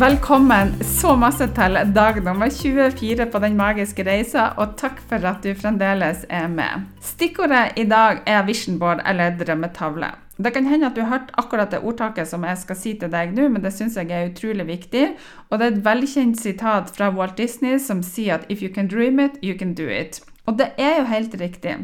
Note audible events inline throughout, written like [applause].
Velkommen så masse til dag nummer 24 på Den magiske reisa, og takk for at du fremdeles er med. Stikkordet i dag er vision board eller drømmetavle. Det kan hende at du har hørt akkurat det ordtaket som jeg skal si til deg nå, men det syns jeg er utrolig viktig. Og det er et velkjent sitat fra Walt Disney som sier at if you can dream it, you can do it. Og det er jo helt riktig.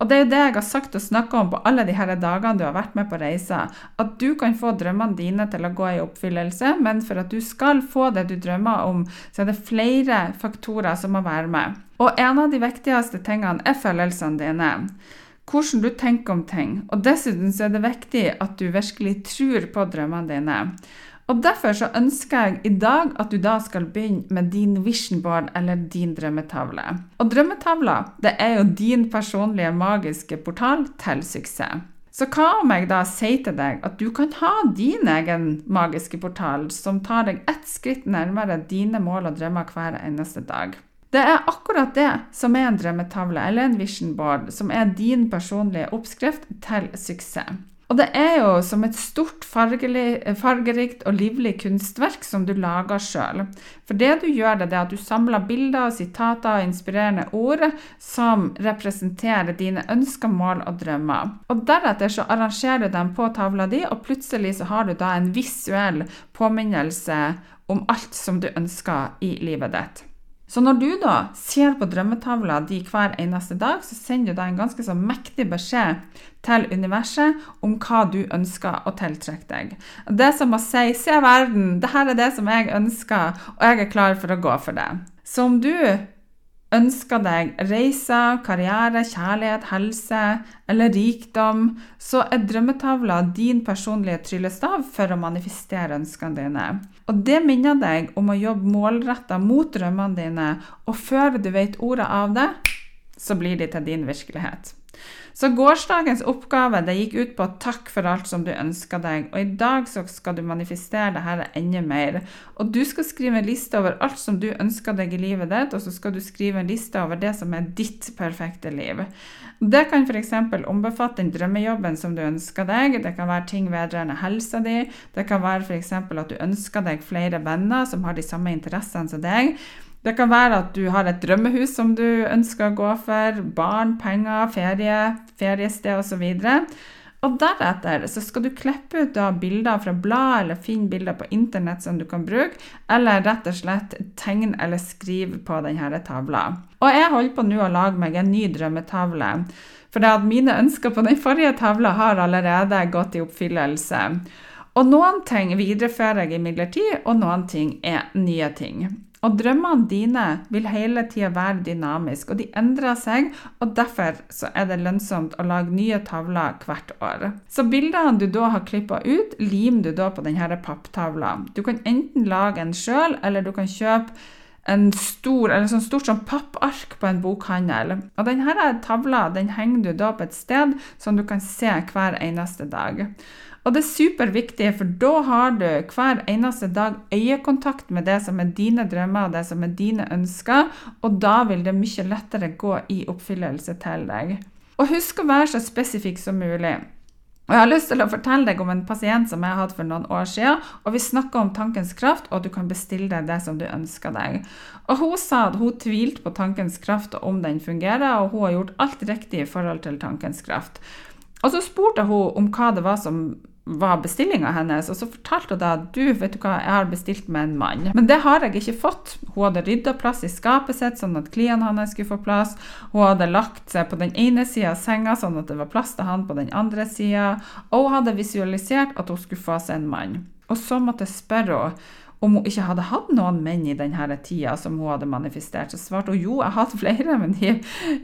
Og det er jo det jeg har sagt og snakka om på alle de her dagene du har vært med på reisa. At du kan få drømmene dine til å gå i oppfyllelse, men for at du skal få det du drømmer om, så er det flere faktorer som må være med. Og en av de viktigste tingene er følelsene dine. Hvordan du tenker om ting. Og dessuten så er det viktig at du virkelig tror på drømmene dine. Og Derfor så ønsker jeg i dag at du da skal begynne med din vision board, eller din drømmetavle. Og drømmetavla det er jo din personlige magiske portal til suksess. Så hva om jeg da sier til deg at du kan ha din egen magiske portal, som tar deg ett skritt nærmere dine mål og drømmer hver eneste dag? Det er akkurat det som er en drømmetavle eller en vision board, som er din personlige oppskrift til suksess. Og det er jo som et stort, fargerikt og livlig kunstverk som du lager sjøl. For det du gjør, det er at du samler bilder, sitater og inspirerende ord som representerer dine ønsker, mål og drømmer. Og Deretter så arrangerer du dem på tavla di, og plutselig så har du da en visuell påminnelse om alt som du ønsker i livet ditt. Så når du da ser på drømmetavla di hver eneste dag, så sender du deg en ganske så mektig beskjed til universet om hva du ønsker å tiltrekke deg. Det er som å si 'Se verden, dette er det som jeg ønsker, og jeg er klar for å gå for det'. Så om du ønsker deg reiser, karriere, kjærlighet, helse eller rikdom, så er drømmetavla din personlige tryllestav for å manifestere ønskene dine. Og det minner deg om å jobbe målretta mot drømmene dine, og før du vet ordet av det, så blir de til din virkelighet. Så gårsdagens oppgave det gikk ut på takk for alt som du ønska deg, og i dag så skal du manifestere dette enda mer. Og du skal skrive en liste over alt som du ønsker deg i livet ditt, og så skal du skrive en liste over det som er ditt perfekte liv. Det kan f.eks. ombefatte den drømmejobben som du ønsker deg, det kan være ting vedrørende helsa di, det kan være f.eks. at du ønsker deg flere venner som har de samme interessene som deg. Det kan være at du har et drømmehus som du ønsker å gå for, barn, penger, ferie, feriested osv. Og, deretter så skal du klippe ut da bilder fra blad, eller finne bilder på internett som du kan bruke, eller rett og slett tegne eller skrive på denne tavla. Og jeg holder på nå å lage meg en ny drømmetavle. For det at mine ønsker på den forrige tavla har allerede gått i oppfyllelse. Og noen ting viderefører jeg imidlertid, og noen ting er nye ting. Og drømmene dine vil hele tida være dynamiske, og de endrer seg. og Derfor er det lønnsomt å lage nye tavler hvert år. Så bildene du da har klippa ut, limer du da på denne papptavla. Du kan enten lage en sjøl, eller du kan kjøpe en stor, eller sånn stort som pappark på en bokhandel. Og denne tavla den henger du da på et sted som du kan se hver eneste dag. Og det er superviktig, for da har du hver eneste dag øyekontakt med det som er dine drømmer og det som er dine ønsker, og da vil det mye lettere gå i oppfyllelse til deg. Og husk å være så spesifikk som mulig. Og Jeg har lyst til å fortelle deg om en pasient som jeg hatt for noen år siden. og Vi snakka om tankens kraft, og at du kan bestille deg det som du ønsker deg. Og Hun sa at hun tvilte på tankens kraft og om den fungerer, og hun har gjort alt riktig i forhold til tankens kraft. Og Så spurte hun om hva det var som var bestillinga hennes, og så fortalte hun da du, vet du hva, jeg har bestilt med en mann. Men det har jeg ikke fått. Hun hadde rydda plass i skapet sitt sånn at klien hans skulle få plass. Hun hadde lagt seg på den ene sida av senga sånn at det var plass til han på den andre sida. Og hun hadde visualisert at hun skulle få seg en mann. Og så måtte jeg spørre henne om hun ikke hadde hatt noen menn i denne tida som hun hadde manifestert, så svarte hun jo, jeg har hatt flere, men de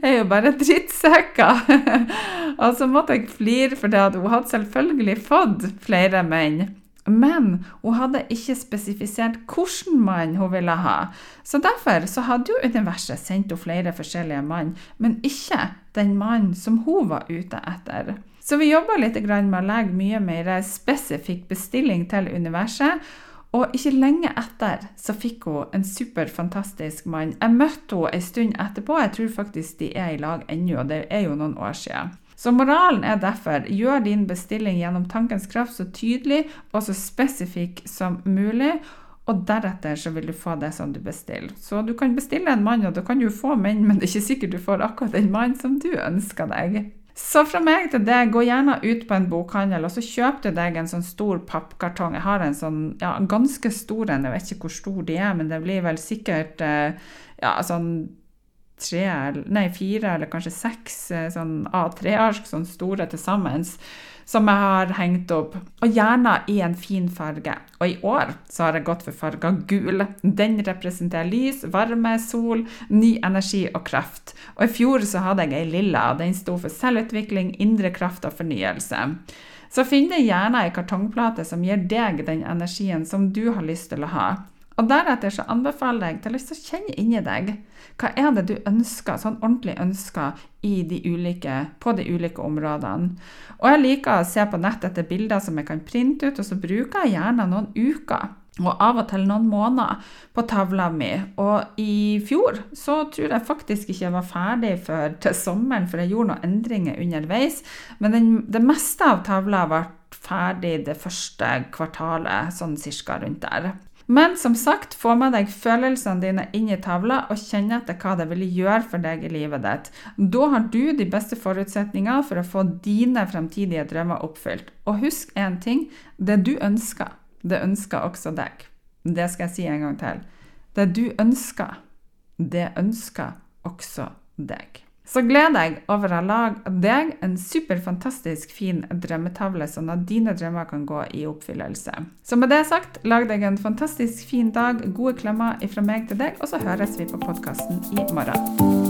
er jo bare drittsekker. [laughs] og så måtte jeg flire, for det at hun hadde selvfølgelig fått flere menn. Men hun hadde ikke spesifisert hvilken mann hun ville ha. Så derfor så hadde jo universet sendt henne flere forskjellige mann, men ikke den mannen som hun var ute etter. Så vi jobba litt med å legge mye mer spesifikk bestilling til universet. Og ikke lenge etter så fikk hun en superfantastisk mann. Jeg møtte henne en stund etterpå, jeg tror faktisk de er i lag ennå, og det er jo noen år siden. Så moralen er derfor gjør din bestilling gjennom tankens kraft så tydelig og så spesifikk som mulig. Og deretter så vil du få det som du bestiller. Så du kan bestille en mann, og da kan du få menn, men det er ikke sikkert du får akkurat den mannen som du ønsker deg. Så fra meg til deg, gå gjerne ut på en bokhandel og så kjøp du deg en sånn stor pappkartong. Jeg har en sånn ja, ganske stor en, jeg vet ikke hvor stor de er, men det blir vel sikkert eh, ja, sånn tre, nei, fire eller kanskje seks eh, sånn A3-ark, sånn store til sammen som jeg har hengt opp, og gjerne i en fin farge. Og i år så har jeg gått for farga gul. Den representerer lys, varme, sol, ny energi og kraft. Og i fjor så hadde jeg ei lilla, og den sto for selvutvikling, indre kraft og fornyelse. Så finn deg gjerne ei kartongplate som gir deg den energien som du har lyst til å ha. Og Deretter så anbefaler jeg til å kjenne inni deg. Hva er det du ønsker, sånn ordentlig ønsker de ulike, på de ulike områdene? Og Jeg liker å se på nett etter bilder som jeg kan printe ut, og så bruker jeg gjerne noen uker. Og av og til noen måneder på tavla mi. Og i fjor så tror jeg faktisk ikke jeg var ferdig før til sommeren, for jeg gjorde noen endringer underveis. Men den, det meste av tavla ble ferdig det første kvartalet, sånn cirka rundt der. Men som sagt, få med deg følelsene dine inn i tavla, og kjenne etter hva det vil gjøre for deg i livet ditt. Da har du de beste forutsetninger for å få dine fremtidige drømmer oppfylt. Og husk én ting det du ønsker, det ønsker også deg. Det skal jeg si en gang til. Det du ønsker, det ønsker også deg. Så gleder jeg over å lage deg en superfantastisk fin drømmetavle, sånn at dine drømmer kan gå i oppfyllelse. Så med det sagt, lag deg en fantastisk fin dag, gode klemmer fra meg til deg, og så høres vi på podkasten i morgen.